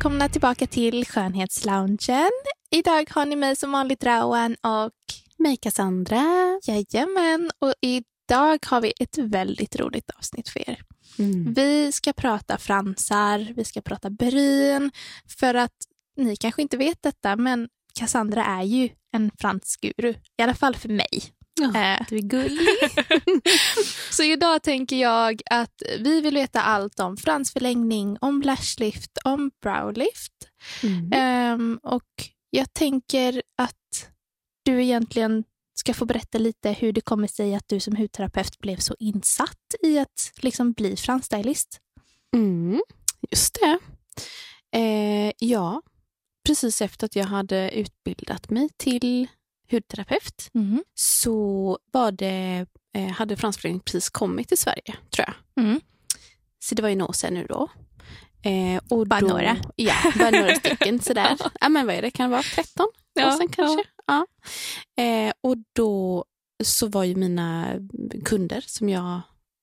välkomna tillbaka till Skönhetsloungen. Idag har ni mig som vanligt Rawan och mig Cassandra. Jajamän, och idag har vi ett väldigt roligt avsnitt för er. Mm. Vi ska prata fransar, vi ska prata bryn, för att ni kanske inte vet detta, men Cassandra är ju en fransk guru, i alla fall för mig. Oh, du är gullig. så idag tänker jag att vi vill veta allt om fransförlängning, om lashlift, om browlift. Mm. Um, och jag tänker att du egentligen ska få berätta lite hur det kommer sig att du som hudterapeut blev så insatt i att liksom bli fransstylist. Mm, just det. Eh, ja, precis efter att jag hade utbildat mig till hudterapeut mm. så var det, eh, hade fransföreningen precis kommit till Sverige, tror jag. Mm. Så det var ju några år sedan nu då. Eh, och bara då, några? Ja, bara några stycken sådär. ja, men vad är det, kan det vara 13 ja, år sedan kanske? Ja. ja. Eh, och då så var ju mina kunder som jag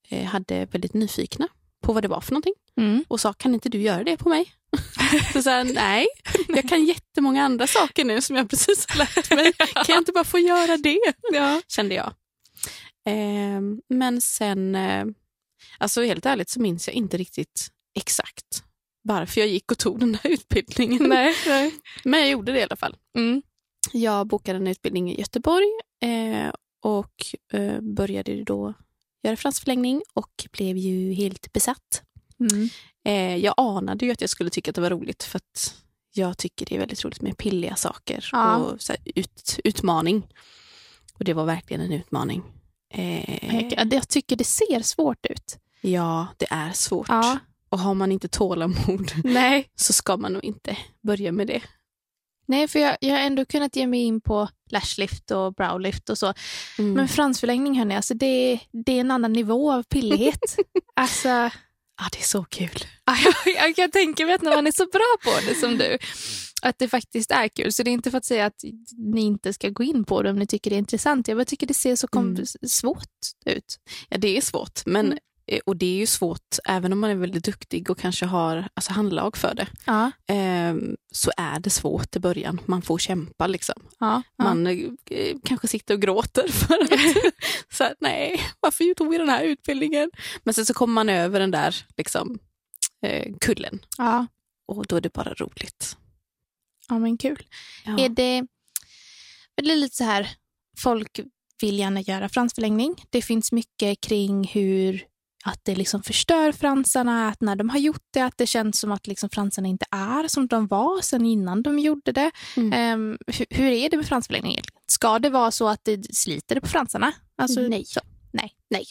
eh, hade väldigt nyfikna på vad det var för någonting mm. och sa, kan inte du göra det på mig? så sa nej, jag kan jättemånga andra saker nu som jag precis har lärt mig. Kan jag inte bara få göra det? Ja. Kände jag. Eh, men sen, eh, alltså helt ärligt så minns jag inte riktigt exakt varför jag gick och tog den här utbildningen. Nej, nej. Men jag gjorde det i alla fall. Mm. Jag bokade en utbildning i Göteborg eh, och eh, började då göra fransförlängning och blev ju helt besatt. Mm. Eh, jag anade ju att jag skulle tycka att det var roligt för att jag tycker det är väldigt roligt med pilliga saker ja. och så ut, utmaning. Och det var verkligen en utmaning. Eh, jag tycker det ser svårt ut. Ja, det är svårt. Ja. Och har man inte tålamod Nej. så ska man nog inte börja med det. Nej, för jag, jag har ändå kunnat ge mig in på lashlift och browlift och så. Mm. Men fransförlängning, hörni, alltså det, det är en annan nivå av pillighet. alltså, ah, det är så kul. jag, jag kan tänka mig att när man är så bra på det som du, att det faktiskt är kul. Så det är inte för att säga att ni inte ska gå in på det om ni tycker det är intressant. Jag bara tycker det ser så mm. svårt ut. Ja, det är svårt, men mm. Eh, och det är ju svårt, även om man är väldigt duktig och kanske har alltså, handlag för det, ja. eh, så är det svårt i början. Man får kämpa liksom. Ja, ja. Man eh, kanske sitter och gråter för att, så här, nej, varför tog vi den här utbildningen? Men sen så kommer man över den där liksom, eh, kullen. Och då är det bara roligt. Ja men kul. Är det, det är lite så här, folk vill gärna göra fransförlängning. Det finns mycket kring hur att det liksom förstör fransarna, att när de har gjort det, att det känns som att liksom fransarna inte är som de var sen innan de gjorde det. Mm. Um, hur, hur, är det med fransförlängning? Ska det vara så att det sliter på fransarna? Alltså, nej. Så, nej. nej.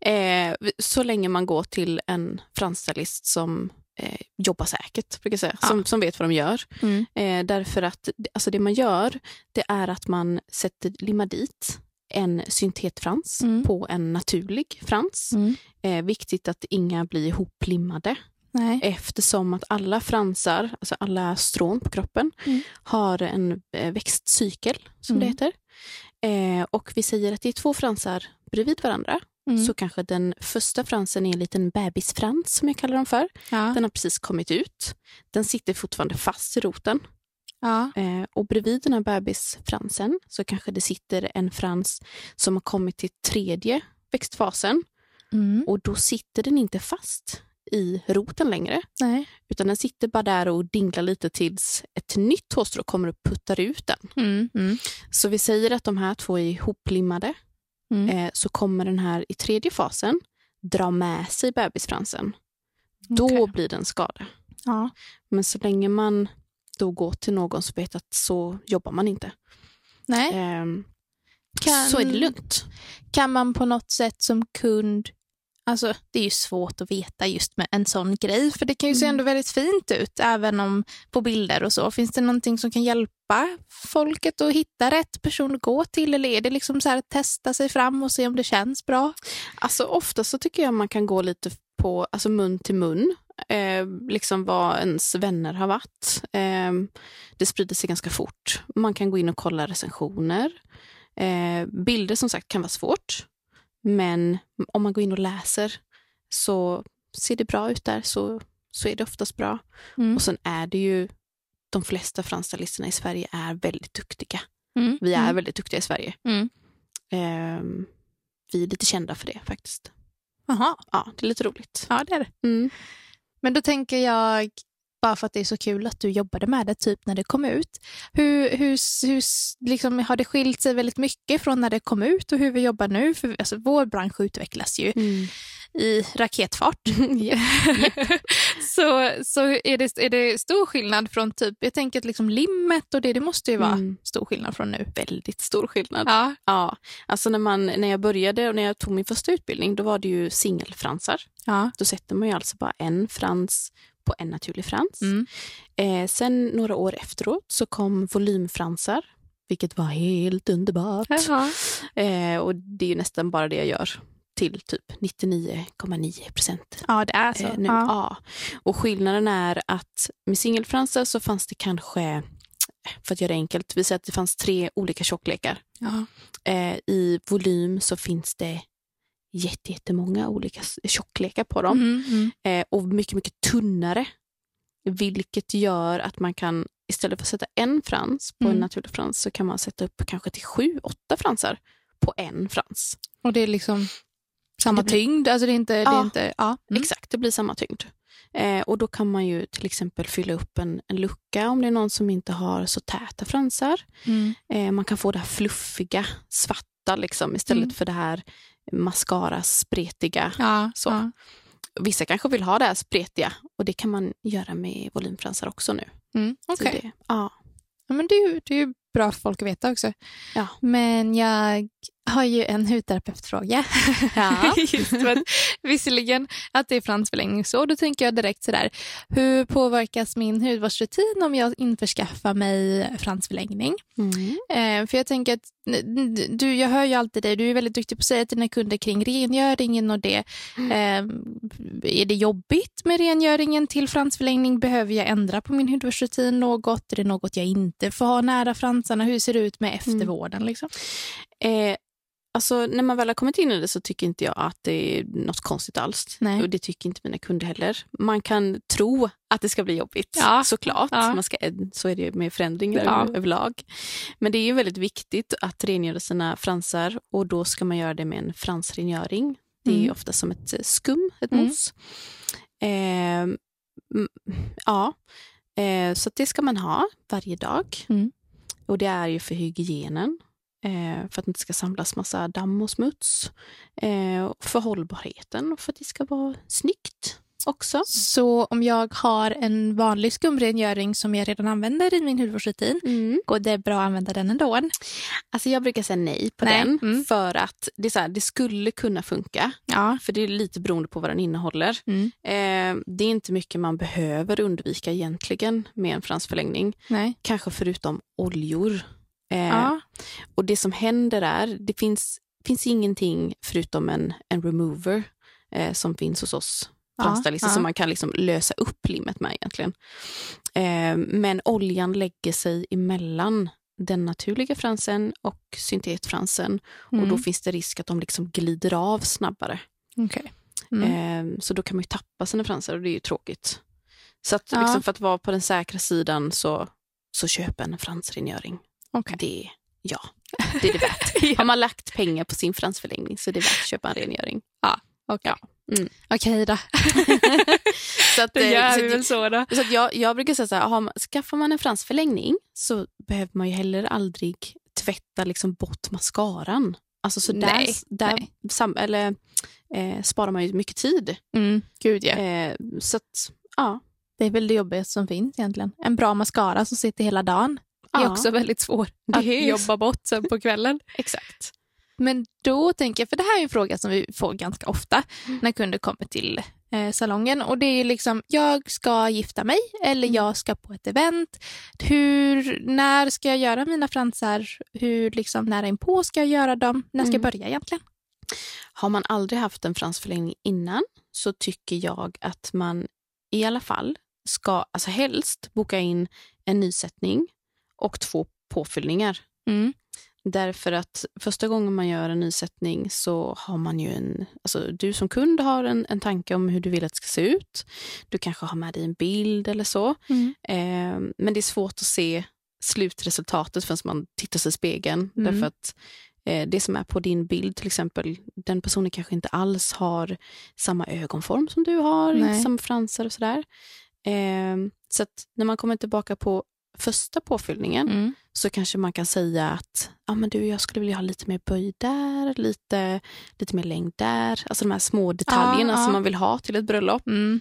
Eh, så länge man går till en fransstylist som eh, jobbar säkert, brukar säga, ja. som, som vet vad de gör. Mm. Eh, därför att alltså det man gör, det är att man sätter limmar dit en syntetfrans mm. på en naturlig frans. Mm. Eh, viktigt att inga blir ihoplimmade. Nej. Eftersom att alla fransar, alltså alla strån på kroppen, mm. har en eh, växtcykel, som det mm. heter. Eh, och vi säger att det är två fransar bredvid varandra. Mm. Så kanske den första fransen är en liten bebisfrans, som jag kallar dem för. Ja. Den har precis kommit ut. Den sitter fortfarande fast i roten. Ja. Eh, och bredvid den här bebisfransen så kanske det sitter en frans som har kommit till tredje växtfasen. Mm. Och då sitter den inte fast i roten längre. Nej. Utan den sitter bara där och dinglar lite tills ett nytt hårstrå kommer och puttar ut den. Mm. Mm. Så vi säger att de här två är ihoplimmade. Mm. Eh, så kommer den här i tredje fasen dra med sig bebisfransen. Okay. Då blir det en skada. Ja. Men så länge man då gå till någon som vet att så jobbar man inte. Nej. Um, kan, så är det lugnt. Kan man på något sätt som kund Alltså, det är ju svårt att veta just med en sån grej, för det kan ju se mm. ändå väldigt fint ut, även om på bilder och så. Finns det någonting som kan hjälpa folket att hitta rätt person att gå till, eller är det liksom så att testa sig fram och se om det känns bra? Alltså ofta så tycker jag man kan gå lite på alltså mun till mun eh, liksom vad ens vänner har varit. Eh, det sprider sig ganska fort. Man kan gå in och kolla recensioner. Eh, bilder som sagt kan vara svårt. Men om man går in och läser så ser det bra ut där så så är det oftast bra. Mm. Och sen är det ju, de flesta fransstylisterna i Sverige är väldigt duktiga. Mm. Vi är mm. väldigt duktiga i Sverige. Ehm, vi är lite kända för det faktiskt. Jaha, Ja, det är lite roligt. ja det är det. Mm. Men då tänker jag, bara för att det är så kul att du jobbade med det typ när det kom ut. Hur, hur, hur liksom, har det skilt sig väldigt mycket från när det kom ut och hur vi jobbar nu? För alltså, vår bransch utvecklas ju Mm i raketfart. så så är, det, är det stor skillnad från typ, jag tänker att liksom limmet och det, det måste ju vara Mm. stor skillnad från nu. Väldigt stor skillnad. Ja. Ja, alltså när, man, när jag började och när jag tog min första utbildning, då var det ju singelfransar. Ja. Då sätter man ju alltså bara en frans på en naturlig frans. Mm. Eh, sen några år efteråt så kom volymfransar, vilket var helt underbart. Eh, och det är ju nästan bara det jag gör till typ 99,9 procent. Ja, det är så. Eh, nu. Ja. Ja. Och skillnaden är att med singelfransar så fanns det kanske, för att göra det enkelt, vi säger att det fanns tre olika tjocklekar. Ja. Eh, I volym så finns det jätte- jättemånga olika tjocklekar på dem. Mm, mm. Eh, och mycket, mycket tunnare. Vilket gör att man kan, istället för att sätta en frans på Mm. en naturlig frans, så kan man sätta upp kanske till sju, åtta fransar på en frans. Och det är liksom samma tyngd? Alltså det är inte... Det är Ja. inte ja. Mm. Exakt, det blir samma tyngd. Eh, och då kan man ju till exempel fylla upp en, en lucka om det är någon som inte har så täta fransar. Mm. Eh, man kan få det här fluffiga, svarta liksom, istället Mm. för det här mascara spretiga. Ja, Så. ja. Vissa kanske vill ha det här spretiga och det kan man göra med volymfransar också nu. Mm. Okej. det, ja. Ja, men det, är ju, det är ju bra för folk att veta också. Ja. Men jag har ju en hudterapeutfråga. Ja. Just för att, visserligen att det är fransförlängning så, då tänker jag direkt sådär, hur påverkas min hudvårdsrutin om jag införskaffar mig fransförlängning? Mm. Eh, för jag tänker att, du, jag hör ju alltid dig, du är väldigt duktig på att säga till dina kunder kring rengöringen och det. Eh, är det jobbigt med rengöringen till fransförlängning? Behöver jag ändra på min hudvårdsrutin något? Är det något jag inte får ha nära fransarna? Hur ser det ut med eftervården? Liksom? Eh, alltså, när man väl har kommit in i det så tycker inte jag att det är något konstigt alls. Nej. Och det tycker inte mina kunder heller. Man kan tro att det ska bli jobbigt, Ja. såklart. Ja. Man ska, så är det ju med förändringar Ja. över- överlag. Men det är ju väldigt viktigt att rengöra sina fransar och då ska man göra det med en fransrengöring. Det är Mm. ofta som ett eh, skum, ett Mm. mousse. Eh, mm, ja, eh, så det ska man ha varje dag. Mm. Och det är ju för hygienen. Eh, för att det inte ska samlas massa damm och smuts. Eh, för hållbarheten och för att det ska vara snyggt också. Så om jag har en vanlig skumrengöring som jag redan använder i min hudvårdsrutin, går det bra att använda den ändå? Alltså jag brukar säga nej på Nej, den. mm. För att det, är så här, det skulle kunna funka. Ja. För det är lite beroende på vad den innehåller. Mm. Eh, det är inte mycket man behöver undvika egentligen med en fransförlängning. Nej. Kanske förutom oljor. Eh, Ja. Och det som händer är, det finns, finns ingenting förutom en, en remover eh, som finns hos oss Ja, fransstylister ja. som man kan liksom lösa upp limmet med egentligen. Eh, men oljan lägger sig emellan den naturliga fransen och syntetfransen och då Mm. finns det risk att de liksom glider av snabbare. Okej. Mm. Eh, så då kan man ju tappa sina fransar och det är ju tråkigt. Så att, Ja. liksom, för att vara på den säkra sidan så, så köp en fransrengöring. Okej. Det, ja, det är det värt. Har man lagt pengar på sin fransförlängning så är det värt att köpa en rengöring. Okej. Mm. Okej då. Så, att, Då eh, gör så, vi väl så då. så att jag, jag brukar säga så här, man, skaffar man en fransförlängning så behöver man ju heller aldrig tvätta liksom bort mascaran. Alltså så där, Nej, där nej. Sam, eller, eh, sparar man ju mycket tid. Mm. Gud ja. Eh, så att, ja. Det är väl det jobbigaste som finns egentligen. En bra mascara som sitter hela dagen är Ja. också väldigt svår Det att är- jobba bort sen på kvällen. Exakt. Men då tänker jag, för det här är en fråga som vi får ganska ofta Mm. när kunder kommer till eh, salongen och det är liksom, jag ska gifta mig eller Mm. jag ska på ett event. Hur, när ska jag göra mina fransar? Hur liksom, nära inpå ska jag göra dem? När ska jag Mm. börja egentligen? Har man aldrig haft en fransförlängning innan så tycker jag att man i alla fall ska, alltså helst boka in en nysättning och två påfyllningar. Mm. Därför att första gången man gör en nysättning så har man ju en, alltså du som kund har en, en tanke om hur du vill att det ska se ut. Du kanske har med dig en bild eller så. Mm. Eh, men det är svårt att se slutresultatet förrän man tittar sig i spegeln. Mm. Därför att eh, det som är på din bild till exempel, den personen kanske inte alls har samma ögonform som du har, Nej. inte samma fransar och sådär. Eh, så att när man kommer tillbaka på första påfyllningen Mm. så kanske man kan säga att ja, men du, jag skulle vilja ha lite mer böj där, lite, lite mer längd där. Alltså de här små detaljerna ja. som man vill ha till ett bröllop. Mm.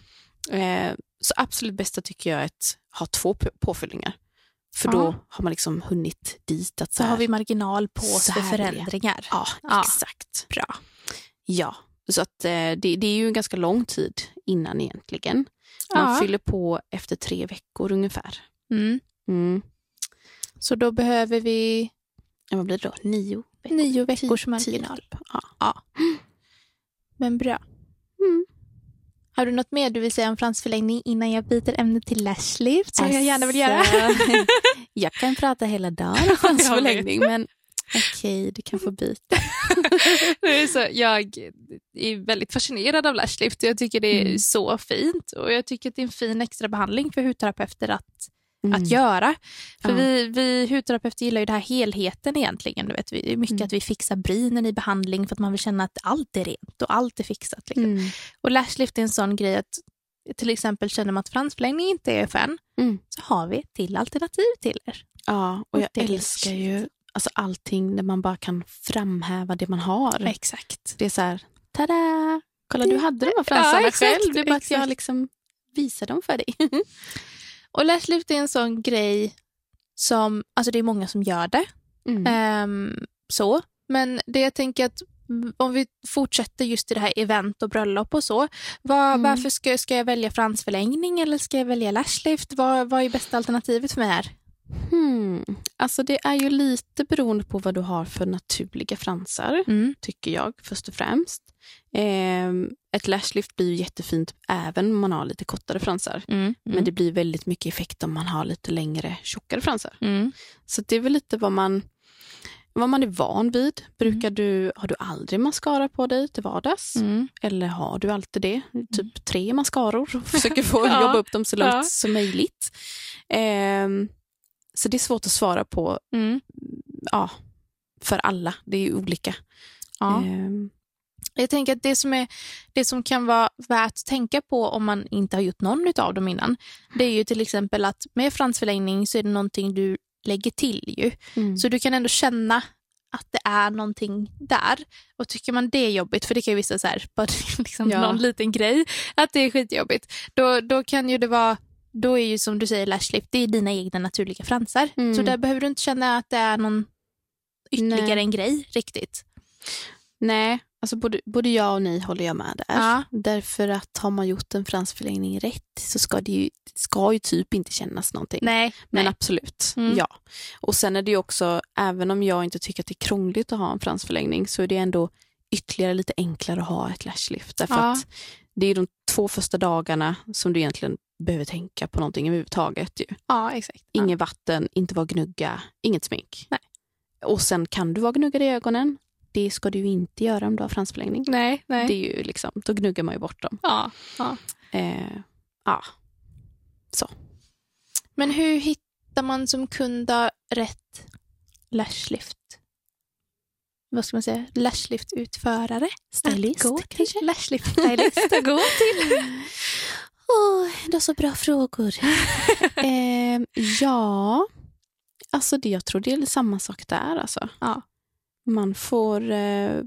Eh, så absolut bästa tycker jag är att ha två påfyllningar. För Ja. då har man liksom hunnit dit. Att Så här, har vi marginal på oss så för förändringar. Ja, Ja. exakt. Bra. Ja, så att, eh, det, det är ju en ganska lång tid innan egentligen. Man Ja. fyller på efter tre veckor ungefär. Mm. Mm. Så då behöver vi Ja, vad blir det då? Nio veckor? nio veckors marginal. typ. Ja. Men bra. Mm. Har du något mer du vill säga om fransförlängning innan jag byter ämne till lashlift som jag gärna vill göra? Alltså, jag kan prata hela dagen om fransförlängning, men okej, du kan få byta. Det är så, jag är väldigt fascinerad av lashlift och jag tycker det är Mm. så fint. Och jag tycker att det är en fin extra behandling för hudterapeuter att, Mm. att göra. För Ja. vi, vi hudterapeuter gillar ju den här helheten egentligen. Du vet, vi, det är mycket Mm. att vi fixar brynen i behandling för att man vill känna att allt är rent och allt är fixat. Liksom. Mm. Och lashlift är en sån grej att till exempel känner man att fransförlängning inte är en, Mm. så har vi till alternativ till er. Ja, och jag älskar ju alltså, allting där man bara kan framhäva det man har. Exakt. Det är så här, tada! Kolla, du hade de här fransarna Ja, exakt, själv. Det är bara att jag liksom visar dem för dig. Och lashlift är en sån grej som, alltså det är många som gör det. Mm. Ehm, så. Men det jag tänker att om vi fortsätter just i det här event och bröllop och så. Var, Mm. Varför ska, ska jag välja fransförlängning eller ska jag välja lashlift? Vad, vad är bästa alternativet för mig här? Hmm. Alltså det är ju lite beroende på vad du har för naturliga fransar, Mm. tycker jag först och främst. Ehm, ett lashlift blir ju jättefint även om man har lite kortare fransar. Mm. Men det blir väldigt mycket effekt om man har lite längre, tjockare fransar. Mm. Så det är väl lite vad man, vad man är van vid. Brukar du, har du aldrig mascara på dig till vardags? Mm. Eller har du alltid det? Typ tre mascaror och försöker få Ja. jobba upp dem så långt Ja. som möjligt. Ehm, så det är svårt att svara på Mm. ja, för alla. Det är ju olika. Ja. Ehm, Jag tänker att det som, är, det som kan vara värt att tänka på om man inte har gjort någon av dem innan, det är ju till exempel att med fransförlängning så är det någonting du lägger till ju. mm. Så du kan ändå känna att det är någonting där. Och tycker man det är jobbigt, för det kan ju vissa så här, bara liksom Ja. någon liten grej, att det är skitjobbigt, då, då kan ju det vara då är ju som du säger lashlift, det är dina egna naturliga fransar. Mm. Så där behöver du inte känna att det är någon ytterligare Nej. en grej riktigt. Nej, alltså både, både jag och ni håller jag med där. Ja. Därför att har man gjort en fransförlängning rätt så ska det ju, ska ju typ inte kännas någonting. Nej, Men nej. absolut, Mm. ja. Och sen är det ju också, även om jag inte tycker att det är krångligt att ha en fransförlängning så är det ändå ytterligare lite enklare att ha ett lashlift. Därför Ja. att det är de två första dagarna som du egentligen behöver tänka på någonting överhuvudtaget. Ju. Ja, exakt. Ja. Inget vatten, inte vara gnugga, inget smink. Nej. Och sen kan du vara gnuggad i ögonen. Det ska du inte göra om du har fransförlängning. Nej, nej. Det är ju liksom, då gnuggar man ju bort dem. Ja, ja. Eh, ja. Men hur hittar man som kund rätt lashlift? Vad ska man säga? Lashlift-utförare? Stylist, Att gå till kanske? Lashlift-stylist att gå till. Åh, det är så bra frågor. eh, ja, alltså det, jag tror det är samma sak där. Alltså. Ja. Man får eh,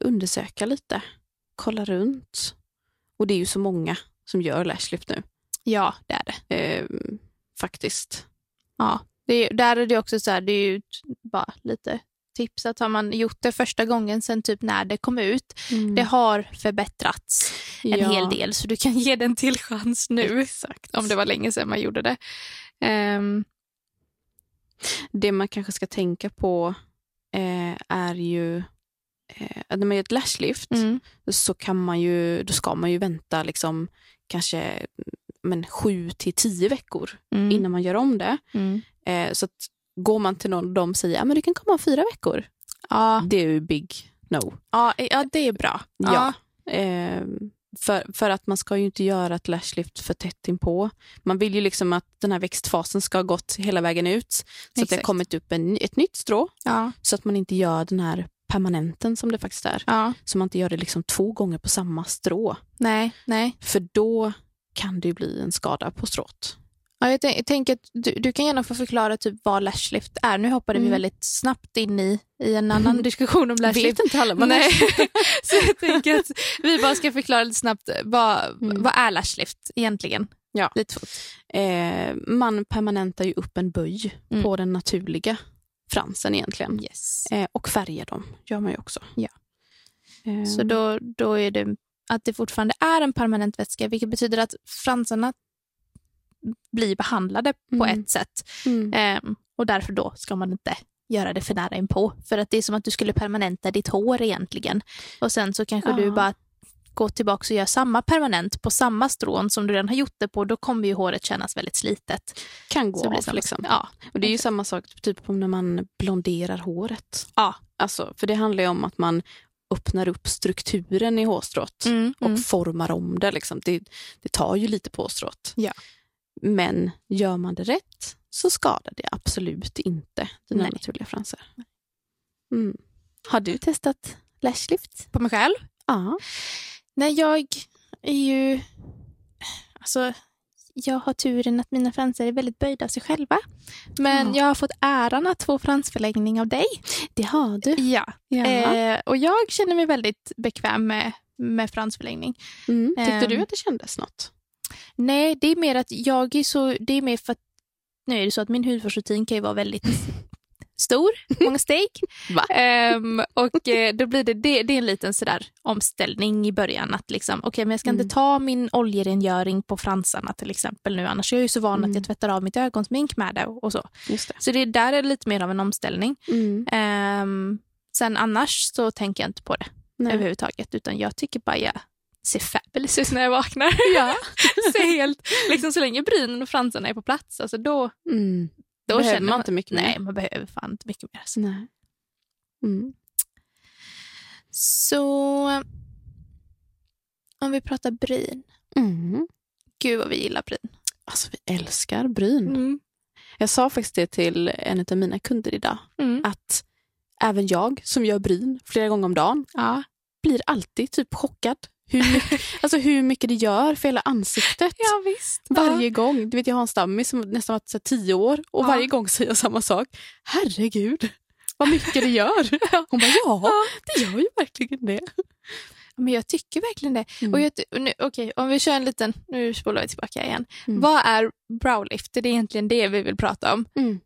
undersöka lite, kolla runt. Och det är ju så många som gör lashlift nu. Ja, det är det. Eh, faktiskt. Ja. Det är, där är det också så här, det är ju bara lite tips att har man gjort det första gången sen typ när det kom ut, det har förbättrats en Ja, hel del så du kan ge den till chans nu. Exakt. Om det var länge sedan man gjorde det. Ehm, Det man kanske ska tänka på eh, är ju eh, att när man gör ett lashlift mm, så kan man ju, då ska man ju vänta liksom kanske men, sju till tio veckor mm, innan man gör om det. mm, Eh, så att går man till någon och de säger att du kan komma om fyra veckor. Ja. Det är ju big no. Ja, ja det är bra. Ja. Eh, för, för att man ska ju inte göra ett lashlift för tätt inpå. Man vill ju liksom att den här växtfasen ska ha gått hela vägen ut. Så Exakt. att det har kommit upp en, ett nytt strå. Ja. Så att man inte gör den här permanenten som det faktiskt är. Ja. Så man inte gör det liksom två gånger på samma strå. Nej, nej. För då kan det bli en skada på strået. Ja, jag, tänker att du, du, kan gärna få förklara typ vad lashlift är. Nu hoppade mm. vi väldigt snabbt in i, i en annan diskussion om lashlift. Vet inte alla vad Nej. Så jag tänker att vi bara ska förklara lite snabbt vad, mm. vad är lashlift egentligen? Ja. Lite fort. Eh, man permanentar ju upp en böj mm. på den naturliga fransen egentligen. Yes. Eh, och färgar dem gör man ju också. Ja. Eh. Så då, då är det att det fortfarande är en permanent vätska, vilket betyder att fransarna blir behandlade på mm. ett sätt. Mm. Eh, och därför då ska man inte göra det för nära inpå. För att det är som att du skulle permanenta ditt hår egentligen. Och sen så kanske ja. du bara går tillbaka och gör samma permanent på samma strån som du redan har gjort det på, då kommer ju håret kännas väldigt slitet. Kan gå av liksom. Ja. Och det är ju samma sak typ när man blonderar håret. Ja. Alltså, för det handlar ju om att man öppnar upp strukturen i hårstrået mm, och mm. formar om det. Liksom. det. Det tar ju lite på strået. Ja. Men gör man det rätt så skadar det absolut inte dina Nej. naturliga fransar. Mm. Har du testat lashlift? På mig själv? Ja. Nej, jag är ju... Alltså, jag har turen att mina fransar är väldigt böjda av sig själva. Men ja. jag har fått äran att få fransförlängning av dig. Det har du. Ja. Eh, och jag känner mig väldigt bekväm med, med fransförlängning. Mm. Tyckte eh, du att det kändes något? Nej, det är mer att jag är så... Det är mer för att nu är det så att min hudvårdsrutin kan ju vara väldigt stor, många steg. Um, och eh, då blir det, det, det, är en liten sådär omställning i början. att liksom, okay, men Jag ska mm. inte ta min oljerengöring på fransarna till exempel nu, annars är jag ju så van mm. att jag tvättar av mitt ögonsmink med det. Och så det. så det där är lite mer av en omställning. Mm. Um, sen annars så tänker jag inte på det Nej. överhuvudtaget, utan jag tycker bara jag ser fabulous ut när jag vaknar. Ja. ser helt, liksom, så länge brynen och fransarna är på plats, alltså då, mm. då behöver man, man inte mycket nej, mer. Nej, man behöver fan inte mycket mer. Alltså. Nej. Mm. Så om vi pratar bryn. Mm. Gud vad vi gillar bryn. Alltså vi älskar bryn. Mm. Jag sa faktiskt det till en av mina kunder idag. Mm. Att även jag som gör bryn flera gånger om dagen ja. blir alltid typ chockad hur alltså hur mycket det gör för hela ansiktet. Ja, visst. Varje ja. gång. Du vet, jag har en stammis som nästan varit så tio år och ja. varje gång säger jag samma sak. Herregud, vad mycket det gör. Hon bara, ja, det gör ju verkligen det. Men jag tycker verkligen det. Mm. Och jag, nu, okay, om vi kör en liten, nu spolar vi tillbaka igen. Mm. Vad är browlift? Det är egentligen det vi vill prata om. Mm.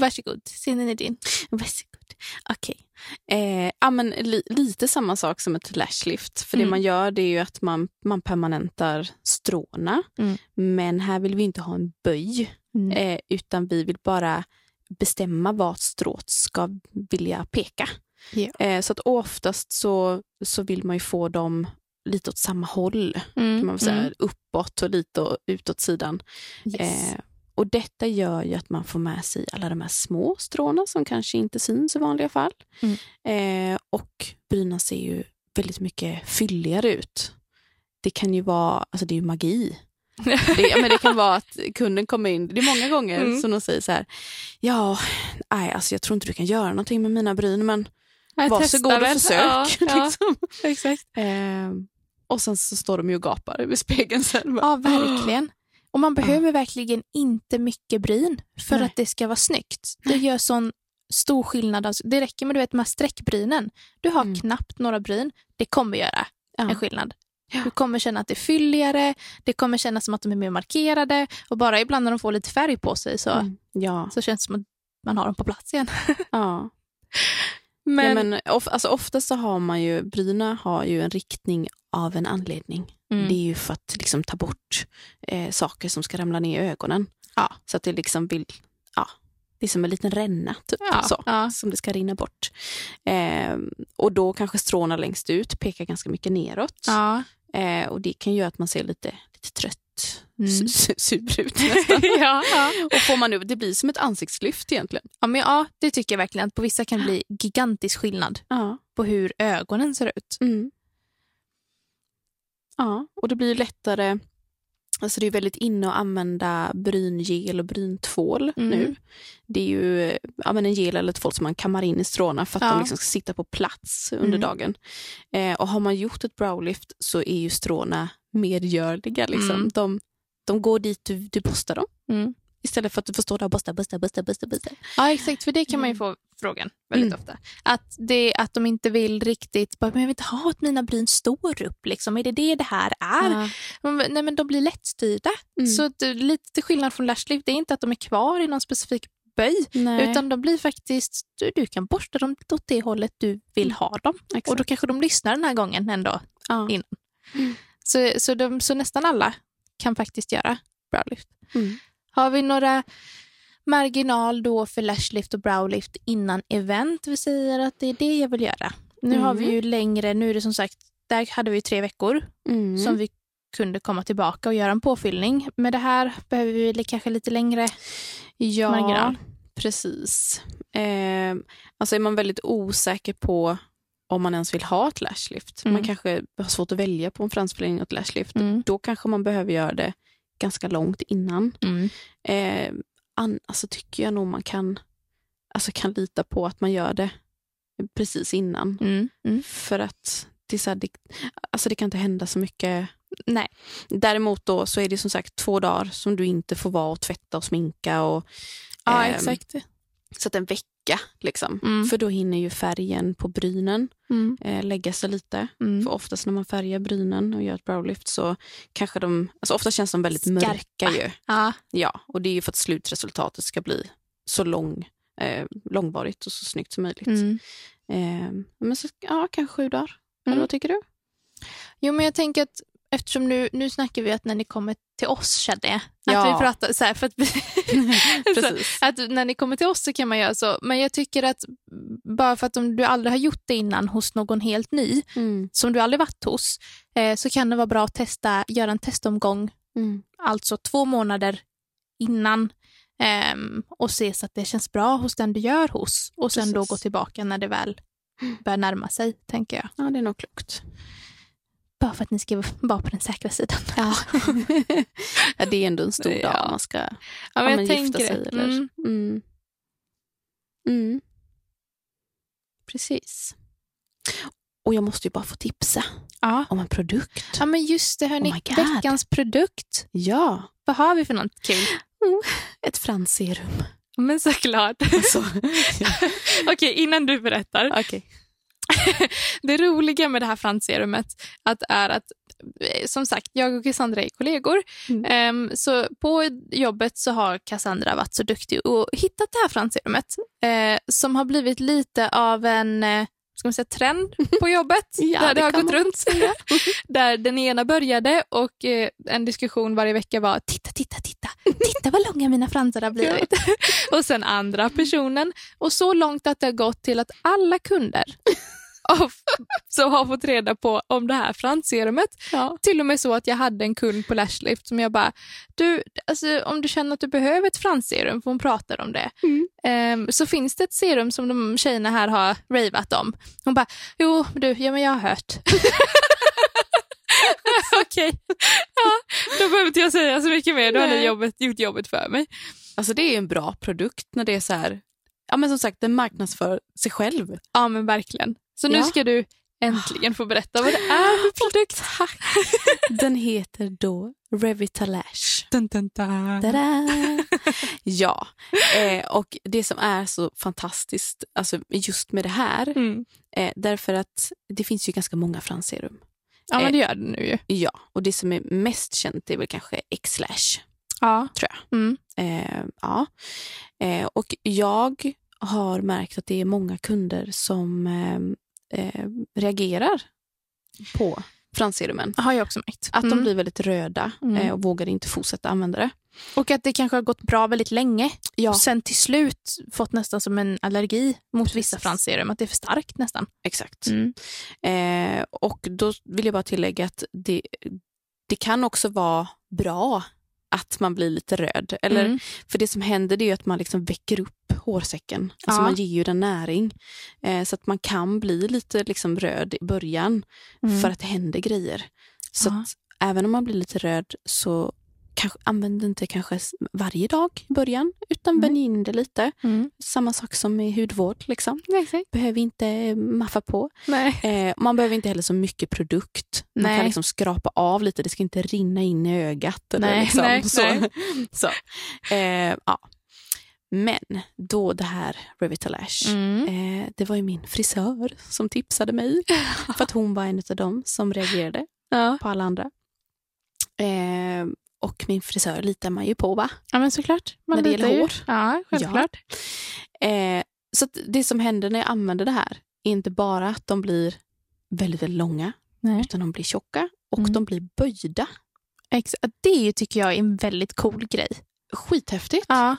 Varsågod, scenen är din. Varsågod. Okej. Okay. Eh, ja, li lite samma sak som ett lashlift. För mm. det man gör det är ju att man, man permanentar stråna. Mm. Men här vill vi inte ha en böj. Mm. Eh, utan vi vill bara bestämma vart strået ska vilja peka. Yeah. Eh, så att oftast så, så vill man ju få dem lite åt samma håll. Mm. Kan man säga. Mm. Uppåt och lite utåt sidan. Yes. Och Detta gör ju att man får med sig alla de här små stråna som kanske inte syns i vanliga fall. Mm. Eh, och bryna ser ju väldigt mycket fylligare ut. Det kan ju vara, alltså det är ju magi. det, men det kan vara att kunden kommer in, det är många gånger mm. som de säger så här, ja, nej, alltså jag tror inte du kan göra någonting med mina bryn men varsågod och försök. Ja, liksom. ja, exakt. Eh, och sen så står de ju och gapar vid spegeln sen. Ja, verkligen. Och man behöver ja. verkligen inte mycket bryn för Nej. att det ska vara snyggt. Det gör sån stor skillnad. Alltså, det räcker med du vet, de här streckbrynen. Du har mm. knappt några bryn. Det kommer göra ja. en skillnad. Ja. Du kommer känna att det är fylligare, det kommer kännas som att de är mer markerade och bara ibland när de får lite färg på sig så, mm. ja. så känns det som att man har dem på plats igen. ja. Men, ja, men of, alltså, oftast så har man ju, bryna har ju en riktning av en anledning. Mm. Det är ju för att liksom, ta bort eh, saker som ska ramla ner i ögonen. Ja. Så att det liksom vill, ja, det är som en liten ränna typ, ja, så, ja. som det ska rinna bort. Eh, och då kanske stråna längst ut pekar ganska mycket neråt. Eh, och det kan göra att man ser lite, lite trött. Mm. Super ut nästan. ja, ja. Och får man det blir som ett ansiktslyft egentligen. Ja, men ja, det tycker jag verkligen. Att på vissa kan det bli gigantisk skillnad ja. på hur ögonen ser ut. Mm. Ja, och det blir lättare Alltså det är väldigt inne att använda bryngel och bryntvål mm. nu. Det är ju ja, men en gel eller tvål som man kammar in i stråna för att ja. de liksom ska sitta på plats under mm. dagen. Eh, och har man gjort ett browlift så är ju stråna medgörliga. Liksom. Mm. De, de går dit du, du postar dem. Istället för att du får stå där och busta, busta, busta, busta, busta. Ja, exakt. För det kan man ju mm. få frågan väldigt mm. ofta. Att, det, att de inte vill riktigt, bara, men jag vill inte ha att mina bryn står upp. Liksom. Är det det det här är? Ja. Nej, men de blir lättstyrda. Mm. Så det, lite till skillnad från lashlift, det är inte att de är kvar i någon specifik böj, Nej. utan de blir faktiskt, du, du kan borsta dem åt det hållet du vill mm. ha dem. Exakt. Och då kanske de lyssnar den här gången ändå ja. innan. Mm. Så, så, de, så nästan alla kan faktiskt göra browlift. Mm. Har vi några marginal då för lashlift och browlift innan event? Vi säger att det är det jag vill göra. Nu mm. har vi ju mm. längre, nu är det som sagt, där hade vi tre veckor mm. som vi kunde komma tillbaka och göra en påfyllning. Med det här behöver vi kanske lite längre ja, marginal. Precis. Eh, alltså är man väldigt osäker på om man ens vill ha ett lashlift. Mm. Man kanske har svårt att välja på en fransförlängning och ett lashlift. Mm. Då kanske man behöver göra det ganska långt innan. Mm. Eh, an, alltså tycker jag nog man kan, alltså kan lita på att man gör det precis innan. Mm. Mm. För att det, så här, det, alltså det kan inte hända så mycket. Nej. Däremot då så är det som sagt två dagar som du inte får vara och tvätta och sminka. Och, ja, eh, exakt. Så att en vecka vecka. Liksom. Mm. För då hinner ju färgen på brynen mm. eh, lägga sig lite. Mm. För oftast när man färgar brynen och gör ett browlift så kanske de, alltså ofta känns de väldigt Skarpa. mörka ju. Ja. ja. Och det är ju för att slutresultatet ska bli så lång, eh, långvarigt och så snyggt som möjligt. Eh, men så, ja, kanske sju dagar. Eller mm. vad tycker du? Jo, men jag tänker att eftersom nu, nu snackar vi att när ni kommer till oss känner jag. Att ja. vi pratar så här, för att, så, att när ni kommer till oss så kan man göra så. Men jag tycker att bara för att om du aldrig har gjort det innan hos någon helt ny, mm. som du aldrig varit hos, eh, så kan det vara bra att testa, göra en testomgång, mm. alltså två månader innan eh, och se så att det känns bra hos den du gör hos och sen Precis. då gå tillbaka när det väl börjar närma sig, tänker jag. Ja, det är nog klokt. Bara för att ni ska vara på den säkra sidan. Ja, ja det är ändå en stor dag ja. man ska ja, men ja, gifta sig. Eller? Mm. Mm. Mm. Precis. Och jag måste ju bara få tipsa ja. om en produkt. Ja men just det hörni, oh veckans produkt. Ja. Vad har vi för något kul? Mm. Ett fransserum. Men såklart. Alltså. Okej, innan du berättar. Okay. det roliga med det här fransserumet att är att eh, som sagt, jag och Cassandra är kollegor. Mm. Um, så på jobbet så har Cassandra varit så duktig och hittat det här fransserumet uh, som har blivit lite av en uh, ska man säga, trend på jobbet. ja, där det, det har gått runt. där den ena började och eh, en diskussion varje vecka var titta, titta, titta, titta vad långa mina fransar har blivit. och sen andra personen och så långt att det har gått till att alla kunder som har fått reda på om det här fransserumet. Ja. Till och med så att jag hade en kund på Lashlift som jag bara, du, alltså, om du känner att du behöver ett fransserum, för hon pratar om det, mm. um, så finns det ett serum som de tjejerna här har ravat om. Hon bara, jo du, ja, men jag har hört. Okej, okay. ja, då behöver inte jag säga så mycket mer. Då har ni jobbet, gjort jobbet för mig. Alltså det är en bra produkt när det är så här, ja men som sagt den marknadsför sig själv. Ja men verkligen. Så nu ja. ska du äntligen få berätta vad det är för produkt. Tack. Den heter då Revitalash. Dun, dun, dun. ja, eh, och det som är så fantastiskt alltså just med det här, mm. eh, därför att det finns ju ganska många fransserum. Ja, men det gör det nu ju. Ja, och det som är mest känt är väl kanske X-Slash. Ja. Tror jag. Mm. Eh, ja. Eh, och jag har märkt att det är många kunder som ehm, eh, reagerar på fransserumen. har jag också märkt. Att mm. de blir väldigt röda mm. eh, och vågar inte fortsätta använda det. Och att det kanske har gått bra väldigt länge ja. och sen till slut fått nästan som en allergi mot Precis. vissa fransserum, att det är för starkt nästan. Exakt. Mm. Eh, och då vill jag bara tillägga att det, det kan också vara bra att man blir lite röd. Eller, mm. För det som händer är att man liksom väcker upp hårsäcken. Alltså ja. Man ger ju den näring. Eh, så att man kan bli lite liksom röd i början mm. för att det händer grejer. Så ja. även om man blir lite röd så kanske, använd inte kanske varje dag i början, utan mm. vänj in det lite. Mm. Samma sak som med hudvård. Liksom. Exakt. Behöver inte maffa på. Eh, man behöver inte heller så mycket produkt. Man nej. kan liksom skrapa av lite, det ska inte rinna in i ögat. Eller nej, liksom. nej, så. så. Eh, ja. Men då det här Revitalash, mm. eh, det var ju min frisör som tipsade mig. för att hon var en av dem som reagerade ja. på alla andra. Eh, och min frisör litar man ju på va? Ja men såklart. Man när det gäller hår. Ja, självklart. Ja. Eh, så det som händer när jag använder det här är inte bara att de blir väldigt, väldigt långa, Nej. utan de blir tjocka och mm. de blir böjda. Exakt. Det tycker jag är en väldigt cool grej. Skithäftigt. Ja.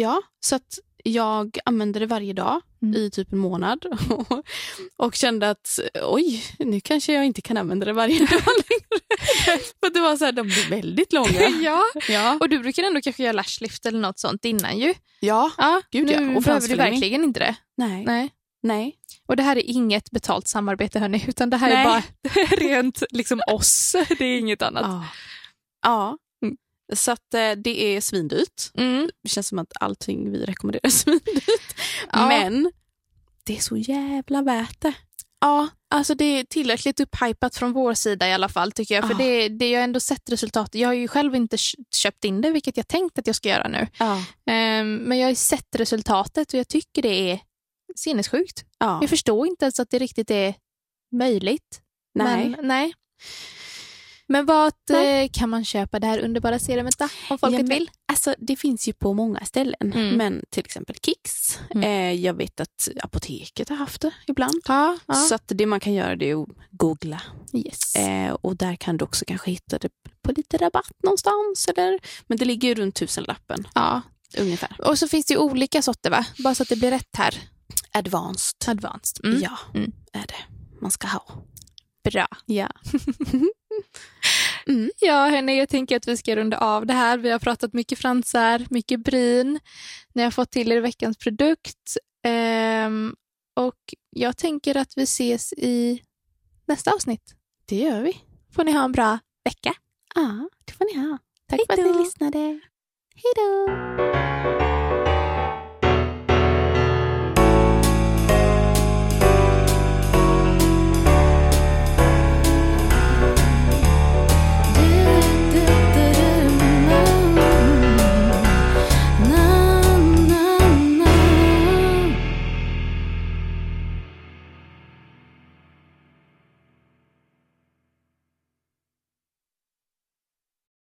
Ja, så att jag använde det varje dag mm. i typ en månad och kände att oj, nu kanske jag inte kan använda det varje dag längre. För det var så här, de blir väldigt långa. ja. ja, och du brukar ändå kanske göra lashlift eller något sånt innan ju. Ja, ja gud ja. Och behöver du verkligen inte det. Nej. Nej. Nej. Och det här är inget betalt samarbete hörni, utan det här Nej. är bara rent liksom oss. Det är inget annat. Ja. ja. Så att eh, det är svindyrt. Mm. Det känns som att allting vi rekommenderar är svindyrt. Ja. Men det är så jävla värt det. Ja, alltså det är tillräckligt upphypat från vår sida i alla fall tycker jag. För det, det, jag har ändå sett resultatet. Jag har ju själv inte köpt in det, vilket jag tänkt att jag ska göra nu. Ja. Um, men jag har sett resultatet och jag tycker det är sinnessjukt. Ja. Jag förstår inte ens att det riktigt är möjligt. Nej. Men, nej. Men vart eh, kan man köpa det här underbara serumet då, om folket ja, men, vill? Alltså, det finns ju på många ställen, mm. men till exempel Kicks. Mm. Eh, jag vet att apoteket har haft det ibland. Ja, ja. Så det man kan göra det är att googla. Yes. Eh, och där kan du också kanske hitta det på lite rabatt någonstans. Eller, men det ligger ju runt tusenlappen. Ja. Ungefär. Och så finns det ju olika sorter va? Bara så att det blir rätt här. Advanced. Advanced. Mm. Ja, mm. är det man ska ha. Bra. Ja. Mm. Ja, hörni, jag tänker att vi ska runda av det här. Vi har pratat mycket fransar, mycket bryn. Ni har fått till er veckans produkt. Um, och jag tänker att vi ses i nästa avsnitt. Det gör vi. Får ni ha en bra vecka. Ja, det får ni ha. Tack Hejdå. för att ni lyssnade. Hej då!